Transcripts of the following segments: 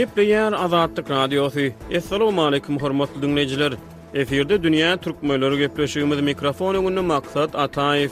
Gepleýär Azatlyk Radiosy. Assalamualaikum hormatly dinleýjiler. Efirde dünýä türkmenleri gepleşigimiz mikrofon öňünde maksat Ataýew.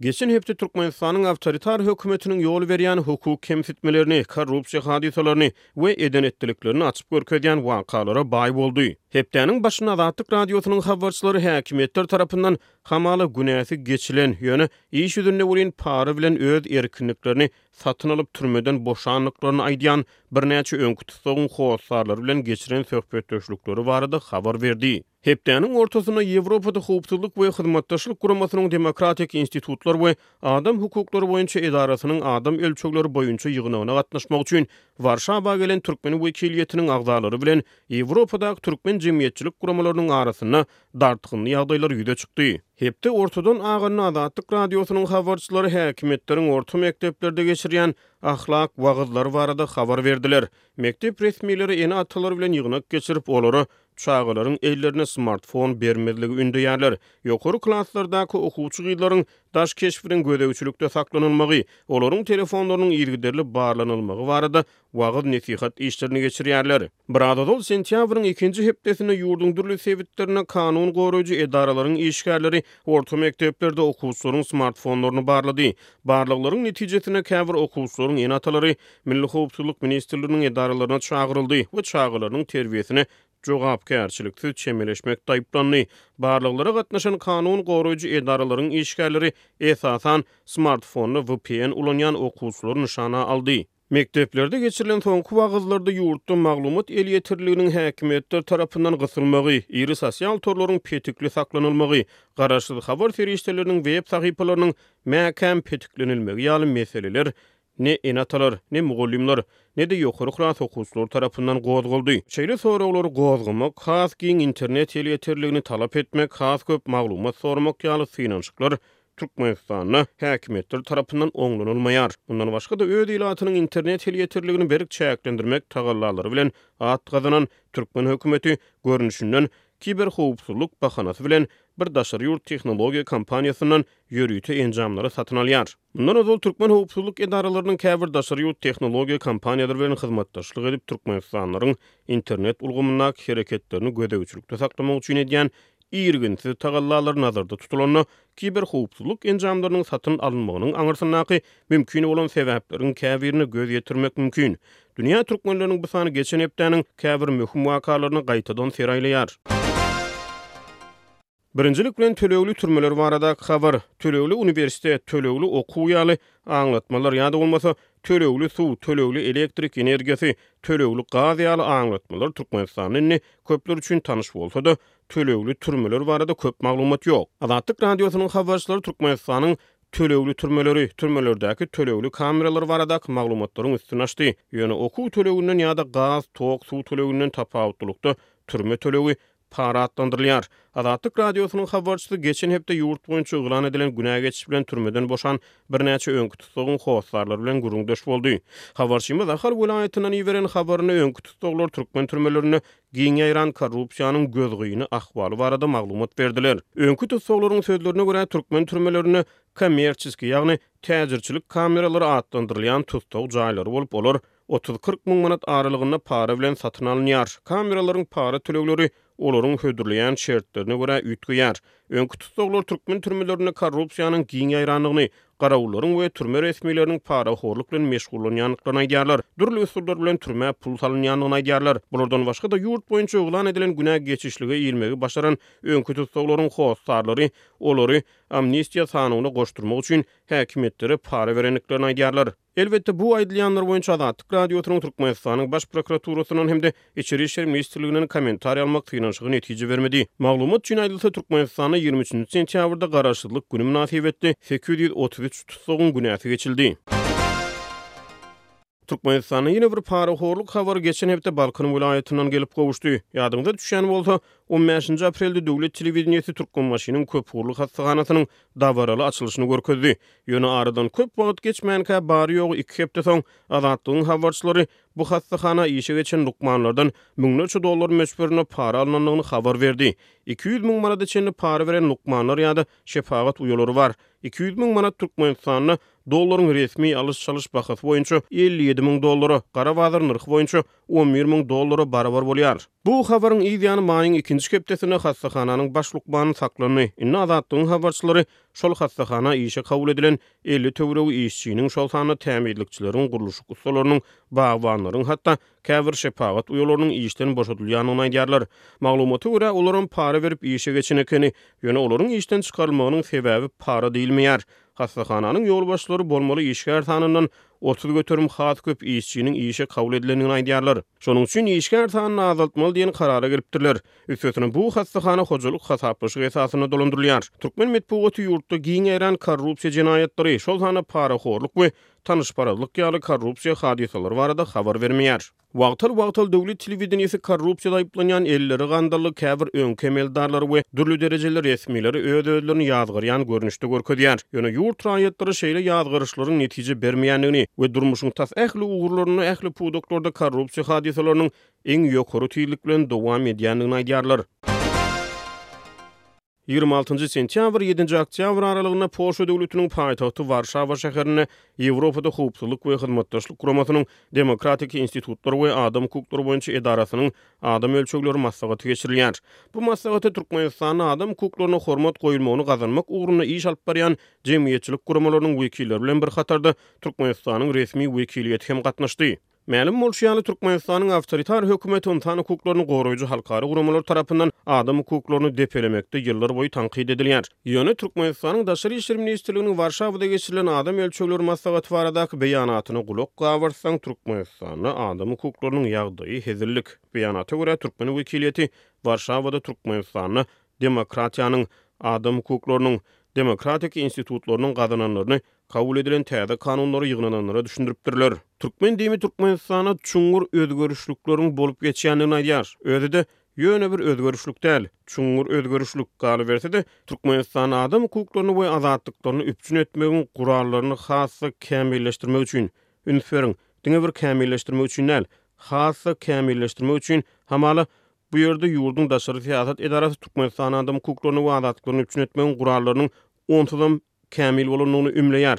Geçen hepde Türkmenistanyň awtoritar hökümetiniň ýol berýän hukuk kemsitmelerini, korrupsiýa hadysalaryny we eden-etdiliklerini açyp görkezýän wakalara baý boldy. Hepdäniň başynda Azatlyk Radiosynyň habarçylary häkimiýetler tarapyndan hamala günäsi geçilen, ýöne iş ýüzünde welin para bilen öz erkinliklerini satyn alyp türmeden boşandyklaryny aýdýan birnäçe öňki tussagyň hossarlary bilen geçiren söhbetdeşlikleri barada habar berdi. Hepdäniň ortasynda Ýewropada Howpsuzlyk we Hyzmatdaşlyk Guramasynyň Demokratik institutlar we adam hukuklary boýunça edarasynyň adam ölçegleri boýunça ýygnagyna gatnaşmak üçin Warşawa gelen türkmen wekiliýetiniň agzalary bilen Ýewropadaky türkmen jemgyýetçilik guramalarynyň arasynda dartgynly ýagdaýlar ýüze çykdy. Hepde ortadan aganda Azatlyk Radiosynyň habarçylary häkimiýetleriň orta mekdeplerde geçirýän ahlak wagyzlary barada habar berdiler. Mekdep resmileri ene-atalar bilen ýygnak geçirip, olara çagalaryň ellerine smartfon bermezligi ündeýärler. Ýokary klaslardaky okuwçy gyzlaryň daş keşbiniň gözegçilikde saklanylmagy, olaryň telefonlarynyň yzygiderli barlanylmagy barada wagyz-nesihat işlerini geçirýärler. Biraz ozal, sentýabryň ikinji hepdesinde ýurduň dürli sebitlerinde kanun goraýjy edaralaryň işgärleri orta mekdeplerde okuwçylaryň smartfonlaryny barlady. Barlaglaryň netijesinde käbir okuwçylaryň ene-atalary Milli howpsuzlyk ministrliginiň edaralaryna çagyryldy we çagalarynyň terbiýesine jogapkärçiliksiz çemeleşmekde aýyplandy. Barlaglara gatnaşan kanun goraýjy edaralaryň işgärleri, esasan, smartfonda vpn ulanýan okuwçylary nyşana aldy. Mekdeplerde geçirilen soňky wagyzlarda ýurtda maglumat elýeterliliginiň häkimiýetler tarapyndan gysylmagy, iri sosial torlaryň petikli saklanylmagy, garaşsyz habar serişdeleriniň web sahypalarynyň mäkäm petiklenilmegi ýaly meseleler ne ene-atalar, ne mugallymlar, ne-de ýokary klas okuwçylary tarapyndan gozgaldy. Şeýle soraglary gozgamak, has giň internet elýeterligini talap etmek, has köp maglumat soramak ýaly synanyşyklar Türkmenistanda häkimiýetler tarapyndan oňlanylmaýar. Mundan başga-da, öz ilatynyň internet elýeterligini berk çäklendirmek tagallalary bilen at gazanan türkmen hökümeti, görnüşinden, kiberhowpsuzlyk bahanasy bilen bir daşary ýurt tehnologiýa kompaniýasyndan ýörite enjamlary satyn alýar. Mundan ozal türkmen howpsuzlyk edaralarynyň käbir daşary ýurt tehnologiýa kompaniýalary bilen hyzmatdaşlyk edip, türkmenistanlylaryň internet ulgamyndaky hereketlerini gözegçilikde saklamak üçin edýän irginsiz tagallalary nazarda tutulanda, kiberhowpsuzlyk enjamlarynyň satyn alynmagynyň aňyrsyndaky mümkin bolan sebäpleriň käbirine göz ýetirmek mümkin, Dünýä türkmenleriniň bu sany geçen hepdäniň käbir möhüm wakalaryna gaýtadan ser aýlaýar. Birinjilik bilen tölegli türmeler baradaky habar, tölegli uniwersitet, tölegli okuw ýaly aňlatmalar ýa-da bolmasa tölegli suw, tölegli elektrik energiýasy, tölegli gaz ýaly aňlatmalar Türkmenistanda indi köpler üçin tanyş bolsa-da, tölegli türmeler barada köp maglumat ýok. Azatlyk Radiosynyň habarçylary Türkmenistanyň tölegli türmeleri, türmelerdäki tölegli kameralar baradaky maglumatlaryň üstüni açdy, ýöne okuw töleginden ýa-da gaz, tok, suw töleginden tapawutlylykda türme tölegi para atlandyrylýar. Azatlyk Radiosynyň habarçysy geçen hepde ýurt boýunça yglan edilen günä geçiş bilen türmeden boşan birnäçe öňki tussagyň hossarlary bilen gürrüňdeş boldy. Habarçymyz Ahal welaýatyndan iberen habarynda öňki tussaglar türkmen türmelerinde giň ýaýran korrupsiýanyň gözgyny ahwaly barada maglumat berdiler. Öňki tussaglaryň sözlerine görä, türkmen türmelerinde kommerçeskiý, ýagny täjirçilik kameralary atlandyrylýan tussag jaýlary bolup, olar otuz-kyrk müň manat aralygynda para bilen satyn alynýar. Kameralaryň para tölegleri olaryň hödürleýän şertlerine görä üýtgeýär. Öňki tussaglar türkmen türmelerinde korrupsiýanyň giň ýaýrandygyny, garawullaryň we türme resmileriniň parahorlyk bilen meşgullanýandyklaryny aýdýarlar, dürli usullar bilen türmä pul salynýandygyny aýdýarlar. Bulardan başga-da, ýurt boýunça yglan edilen günä geçişlige ilmegi başaran öňki tussaglaryň hossarlary olary amnistiýa sanawyna goşdurmak üçin häkimiýetlere para berendiklerini aýdýarlar. Elbetde, bu aýdylýanlar boýunça Azatlyk Radiosynyň Türkmenistanyň Baş prokuraturasyndan hem-de Içeri işler ministrliginden kommentariýa almak synanyşygy netije bermedi. Maglumat üçin aýdylsa, Türkmenistanda ýigrimi üçünji sentýabrda Garaşsyzlyk güni mynasybetli sekiz ýüz otuz üç tussagyň günäsi geçildi. Türkmenistana ýene bir parahorluk habary geçen hepde Balkan welaýatyndan gelip gowuşdy. Ýadyňyza düşýän bolsa, on bäşinji aprelde döwlet telewideniýesi Türkmenbaşynyň köpugurly hassahanasynyň dabaraly açylyşyny görkezdi. Ýöne aradan köp wagt geçmänkä, bary-ýogy iki hepde soň, Azatlygyň habarçylary bu hassahana işe geçen lukmanlardan müňlerçe dollar möçberinde para alnandygyny habar berdi. Iki ýüz müň manada çenli para beren lukmanlar ýa-da şepagat uýalary bar. Iki ýüz müň manat Türkmenistanda dollaryň resmi alyş-çalyş bahasy boýunça elli ýedi müň dollara, gara bazar nyrhy boýunça on bir müň dollara barabar bolýar. Bu habaryň yz ýany maýyň ikinji hepdesinde hassahananyň baş lukmany saklandy. Indi Azatlygyň habarçylary şol hassahana işe kabul edilen elli töweregi işçiniň, şol sanda tämizlikçileriň, gurluşyk ussalarynyň, bagbanlaryň, hatda käbir şepagat uýalarynyň işden boşadylýandygyny aýdýarlar. Maglumata görä, olaram para berip işe geçen ekeni. Ýöne olaryň işden çykarylmagynyň sebäbi para diýilmeýär. Hassahananyň ýolbaşçylary bolmaly işgär sanyndan otuz göterim has köp işçiniň işe kabul edilendigini aýdýarlar. Şonuň üçin işgär sanyny azaltmaly diýen karara gelipdirler. Üstesine, bu hassahana hojalyk hasaplaşygy esasynda dolandyrylýar. Türkmen metbugaty ýurtda giň ýaýran korrupsiýa jenaýatlary, şol sanda parahorluk we tanyşparazlyk ýaly korrupsiýa hadysalary barada habar bermeýär. Wagtal-wagtal döwlet telewideniýesi korrupsiýada aýyplanýan, elleri gandally käbir öňki emeldarlary we dürli derejeli resmileri öz-özlerini ýazgarýan görnüşde görkezýär. Ýöne ýurt raýatlary şeýle ýazgaryşlaryň netije bermeýändigini we durmuşyň tas ähli ugurlarynda, ähli pudaklarda korrupsiýa hadysalarynyň iň ýokary tizlik bilen dowam edýändigini aýdýarlar. Ýigrimi altynjy sentýabr, ýedinji oktýabr aralygynda Polşa döwletiniň paýtagty Warşawa şäherinde Ýewropada Howpsuzlyk we Hyzmatdaşlyk Guramasynyň Demokratik institutlar we adam hukuklary boýunça edarasynyň adam ölçegleri maslahaty geçirilýär. Bu maslahata Türkmenistanda adam hukuklaryna hormat goýulmagyny gazanmak ugrunda iş alyp barýan jemgyýetçilik guramalarynyň wekilleri bilen bir hatarda Türkmenistanyň resmi wekiliýeti hem gatnaşdy. Mälim bolşy ýaly, Türkmenistanyň awtoritar hökümeti ynsan hukuklaryny goraýjy halkara guramalar tarapyndan adam hukuklaryny depelemekde ýyllar boýy tankyt edilýär. Ýöne Türkmenistanyň Daşary işler ministrliginiň Warşawada geçirilen Adam ölçegleri maslahaty baradaky beýanatyna gulak gabartsaň, Türkmenistanda adam hukuklarynyň ýagdaýy hezillik. Beýanata görä, türkmen wekiliýeti Warşawada Türkmenistanda demokratiýanyň, adam hukuklarynyň, demokratik institutlarynyň gazananlaryny kabul edilen täze kanunlary ýygnananlara düşündiripdirler. Türkmen DIM-i Türkmenistanda çuňňur özgerişlikleriň bolup geçýändigini aýdýar. Özi-de ýöne bir özgerişlik däl, çuňňur özgerişlik, galyberse-de, Türkmenistany adam hukuklaryny we azatlyklaryny üpjün etmegiň gurallaryny has-da kämilleşdirmek üçin, üns beriň, diňe bir kämilleşdirmek üçin däl, has-da kämilleşdirmek üçin, hamala, bu ýerde ýurduň daşary syýasat edarasy Türkmenistany adam hukuklaryny we azatlyklaryny üpjün etmegiň gurallarynyň onsuzam kämil bolandygyny ümleýär.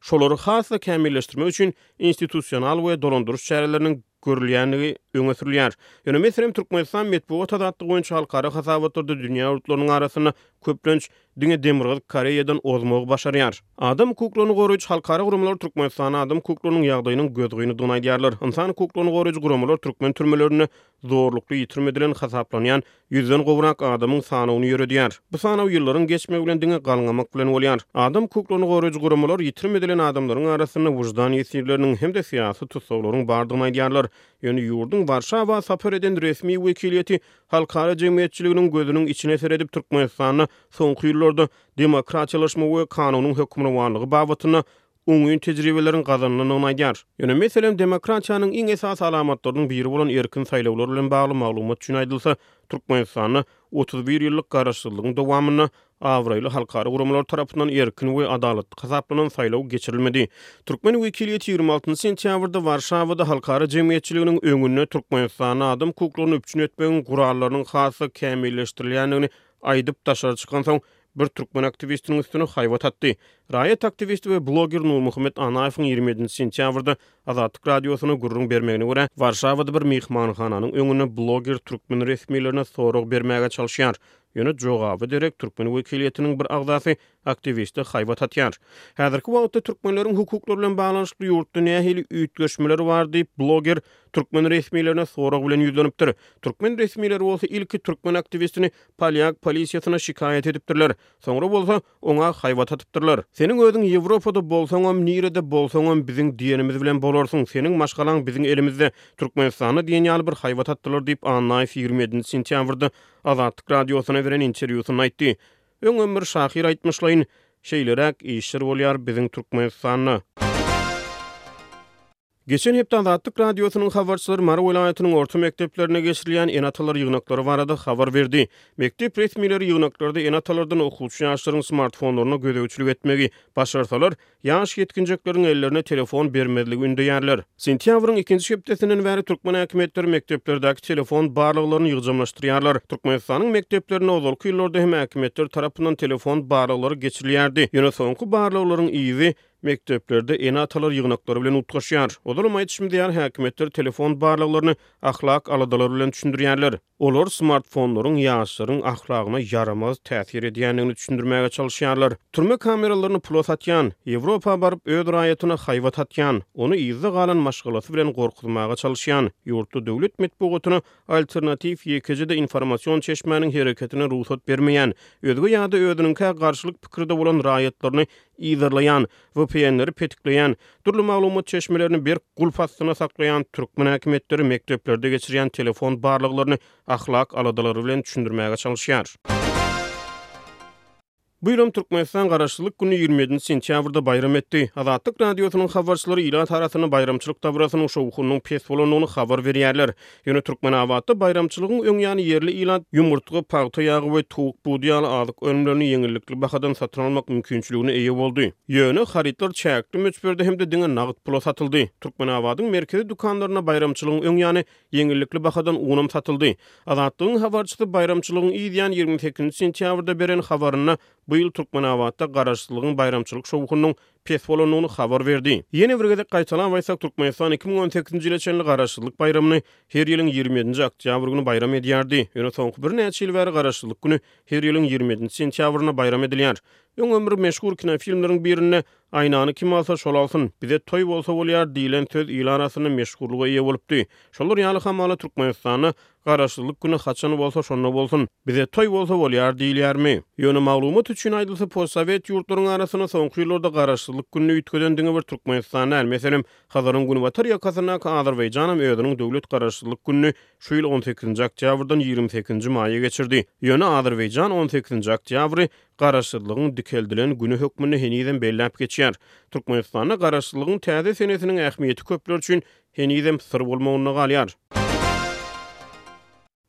Şolary has-da kämilleşdirmek üçin institusional we dolandyryş çäreleriniň görülýändigi öňe sürülýär. Ýöne, meselem, Türkmenistan metbugat azatlygy boýunça halkara hasabatlarda dünýä ýurtlarynyň arasynda, köplenç, diňe Demirgazyk Koreýadan ozmagy başarýar. Adam hukuklaryny goraýjy halkara guramalar Türkmenistana adam hukuklarynyň ýagdaýynyň gözgynydygyny aýdýarlar. Ynsan hukuklaryny goraýjy guramalar türkmen türmelerinde zorlukly ýitirim edilen hasaplanýan ýüzden gowrak adamyň sanawyny ýöredýär. Bu sanaw ýyllaryň geçmegi bilen diňe galňamak bilen bolýar. Adam hukuklaryny goraýjy guramalar ýitirim edilen adamlaryň arasynda wyždan ýesirleriniň hem-de syýasy tussaglaryň bardygyny aýdýarlar, ýöne ýurduň Warşawa sapar eden resmi wekiliýeti halkara jemgyýetçiliginiň gözüniň içine seredip Türkmenistanda soňky ýyllarda demokratiýalaşma we kanunyň hökmürowanlygy babatynda oňyn tejribeleriň gazanylandygyny aýdýar. Ýöne meselem, demokratiýanyň iň esasy alamatlarynyň biri bolan erkin saýlawlar bilen bagly maglumat üçin aýdylsa, Türkmenistanda otuz bir ýyllyk garaşsyzlygyň dowamynda abraýly halkara guramalary tarapyndan erkin we adalatly hasaplanan saýlaw geçirilmedi. Türkmen wekiliýeti ýigrimi altynjy sentýabrda Warşawada halkara jemgyýetçiliginiň öňünde Türkmenistanda adam hukuklaryny üpjün etmegiň gurallarynyň has-da kämilleşdirilýändigini aýdyp daşary çykansoň, Bir türkmen aktiwistiniň üstüne haýbat atdy. Raýat aktiwisti we bloger Nurmuhammet Anaýewiň ýigrimi ýedinji sentýabrda Azatlyk Radiosyna gürrüň bermegine görä, Warşawada bir myhmanhananyň öňünde bloger türkmen resmilerine sorag bermäge çalyşýar, ýöne jogaby derek türkmen wekiliýetiniň bir agzasy aktiwiste haýbat atýar. Häzirki wagtda türkmenleriň hukuklary bilen baglanyşykly ýurtda nähili üýtgeşmeler bar diýip, bloger türkmen resmilerine sorag bilen ýüzlenipdir. Türkmen resmileri bolsa ilki türkmen aktiwistini polýak polisiýasyna şikaýat edipdirler, soňra bolsa oňa haýbat atypdyrlar. Seniň özüň Ýewropada bolsaňam, nirede bolsaňam biziň diýenimiz bilen bolarsyň, seniň maşgalaň biziň elimizde, Türkmenistanda diýen ýaly bir haýbat atdylar diýip, Annaýew ýigrimi ýedinji sentýabrda Azatlyk Radiosyna beren interwýusynda aýtdy. Öňem bir şahyr aýtmyşlaýyn, Şeýleräk işler bolýar biziň Türkmenistanda. Geçen hepde Azatlyk Radiosynyň habarçylary Mary welaýatynyň orta mekdeplerinde geçirilýän ene-atalar ýygnaklary barada habar berdi. Mekdep resmileri ýygnaklarda ene-atalardan okuwçy ýaşlaryň smartfonlaryna gözegçilik etmegi başarsalar, ýaş ýetginjekleriň ellerine telefon bermezligi ündeýärler. Sentýabryň ikinji hepdesinden bäri türkmen häkimiýetleri mekdeplerdäki telefon barlaglaryny ýygjamlaşdyrýarlar. Türkmenistanyň mekdeplerinde ozalky ýyllarda hem häkimiýetler tarapyndan telefon barlaglary geçirilýärdi, ýöne soňky barlaglaryň yzy Mekdeplerde ene-atalar ýygnaklary bilen utgaşýar. Ozalam aýdyşymyz ýaly, häkimiýetler telefon barlaglaryny ahlak aladalary bilen düşündirýärler. Olar smartfonlaryň ýaşlaryň ahlagyna ýaramaz täsir edýändigini düşündirmäge çalyşýarlar. Türme kameralaryny pula satýan, Ýewropa baryp öz raýatyna haýbat atýan, ony yzda galan maşgalasy bilen gorkuzmaga çalyşýan ýurtda döwlet metbugatyna alternatiw ýekeje-de informasion çeşmäniň hereketine rugsat bermeýän, özge ýa-da özüniňkä garşylyk pikirde bolan raýatlaryny yzarlaýan, VPN-leri petikleýän, dürli maglumat çeşmelerini berk gulp astynda saklaýan türkmen häkimiýetleri mekdeplerde geçirýän telefon barlaglaryny ahlak aladalary bilen düşündirmäge çalyşýar. Bu ýyl hem Türkmenistan Garaşsyzlyk gününi ýigrimi ýedinji sentýabrda baýram etdi. Azatlyk Radiosynyň habarçylary ilat arasynda baýramçylyk dabrasynyň şowhunynyň pes bolandygyny habar berýärler. Ýöne Türkmenabatda baýramçylygyň öň ýany ýerli ilat ýumurtga, pagta ýagy we towuk budy ýaly azyk önümlerini ýeňillikli bahadan satyn almak mümkinçiligine eýe boldy. Ýöne harytlar çäkli möçberde hem-de diňe nagt pula satyldy. Türkmenabadyň merkezi dükanlarynda baýramçylygyň öň ýany ýeňillikli bahadan unam satyldy. Azatlygyň habarçysy baýramçylygyň yz ýany ýigrimi sekizinji sentýabrda beren habarynda bu ýyl Türkmenabatda Garaşsyzlygyň baýramçylyk şowhunynyň pes bolandygyny habar berdi. Ýene bir gezek gaýtalap aýtsak, Türkmenistan iki müň on sekizinji ýyla çenli Garaşsyzlyk baýramyny her ýylyň ýigrimi ýedinji oktýabr güni baýram edýärdi, ýöne soňky birnäçe ýyl bäri Garaşsyzlyk güni her ýylyň ýigrimi ýedinji sentýabrynda baýram edilýär. Öňem bir meşhur kinofilmleriň birinde Aýnany kim alsa, şol alsyn, bize toý bolsa bolýar diýlen söz il arasynda meşhurlyga eýe bolupdy. Şolar ýaly hamala Türkmenistanda Garaşsyzlyk güni haçan bolsa şonda bolsun, bize toý bolsa bolýar diýilýärmi? Ýöne maglumat üçin aýdylsa postsowet ýurtlaryň arasynda soňky ýyllarda Garaşsyzlyk gününi üýtgeden diňe bir Türkmenistan däl, meselem, Hazaryň günbatar ýakasyndaky Azerbaýjanam özüniň döwlet Garaşsyzlyk gününi şu ýyl on sekizinji oktýabrdan ýigrimi sekizinji maýa geçirdi. Ýöne Azerbaýjan on sekizinji oktýabry Garaşsyzlygyň dikeldilen güni hökmünde henizem belläp geçýär. Türkmenistanda Garaşsyzlygyň täze senesiniň ähmiýeti köpler üçin henizem syr bolmagynda galýar.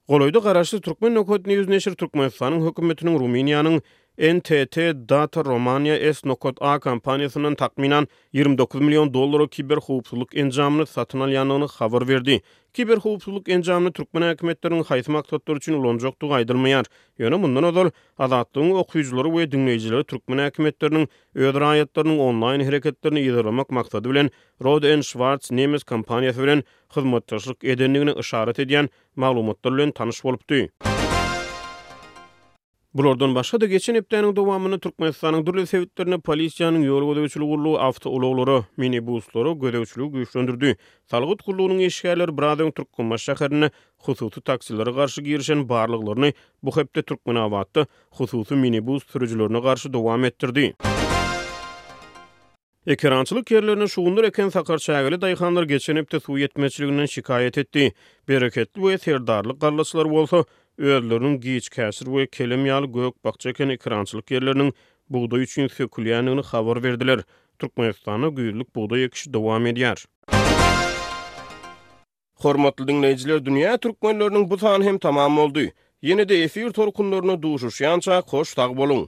Golaýda garaşsyz Türkmen Nokat News neşir Türkmenistanyň hökümetiniň Rumyniýanyň NTT Data Romania S Nokat A kompaniýasyndan takmynan ýigrimi dokuz million dollara kiberhowpsuzlyk enjamyny satyn alýandygyny habar berdi. Kiberhowpsuzlyk enjamyny türkmen häkimiýetleriniň haýsy maksatlar üçin ulanjakdygy aýdylmaýar. Ýöne mundan ozal Azatlygyň okyjylary we diňleýjileri türkmen häkimiýetleriniň öz raýatlarynyň onlaýn hereketlerini yzarlamak maksady bilen Roth and Schwarz nemes kompaniýasy bilen hyzmatdaşlyk edendigine yşarat edýän maglumatlar bilen tanyş bolupdy. Bulardan başga-da, geçen hepdäniň dowamynda Türkmenistanyň dürli sebitlerinde polisiýanyň ýol gözegçilik gullugy awtoulaglara, minibuslara gözegçiligi güýçlendirdi. Salgyt gullugynyň işgärleri biraz öň Türkmenbaşy şäherinde hususy taksilere garşy girişen barlaglaryny bu hepde Türkmenabatda hususy minibus sürüjilerine garşy dowam etdirdi. Ekerançylyk ýerlerine şugundyr eken sakarçägeli daýhanlar geçen hepde suw ýetmezçiliginden şikaýat etdi. Bereketli we Serdarly gallaçylar bolsa, özleriniň giçkäşir we kelem ýaly gök-bakja eken ekerançylyk ýerleriniň bugdaý üçin sökülýändigini habar berdiler. Türkmenistanda güýzlük bugdaý ekişi dowam edýär. Hormatly diňleýjiler, dünýä türkmenleriniň bu sany hem tamam boldy. Ýene-de efir tolkunlarynda duşuşýançak, hoş sag boluň!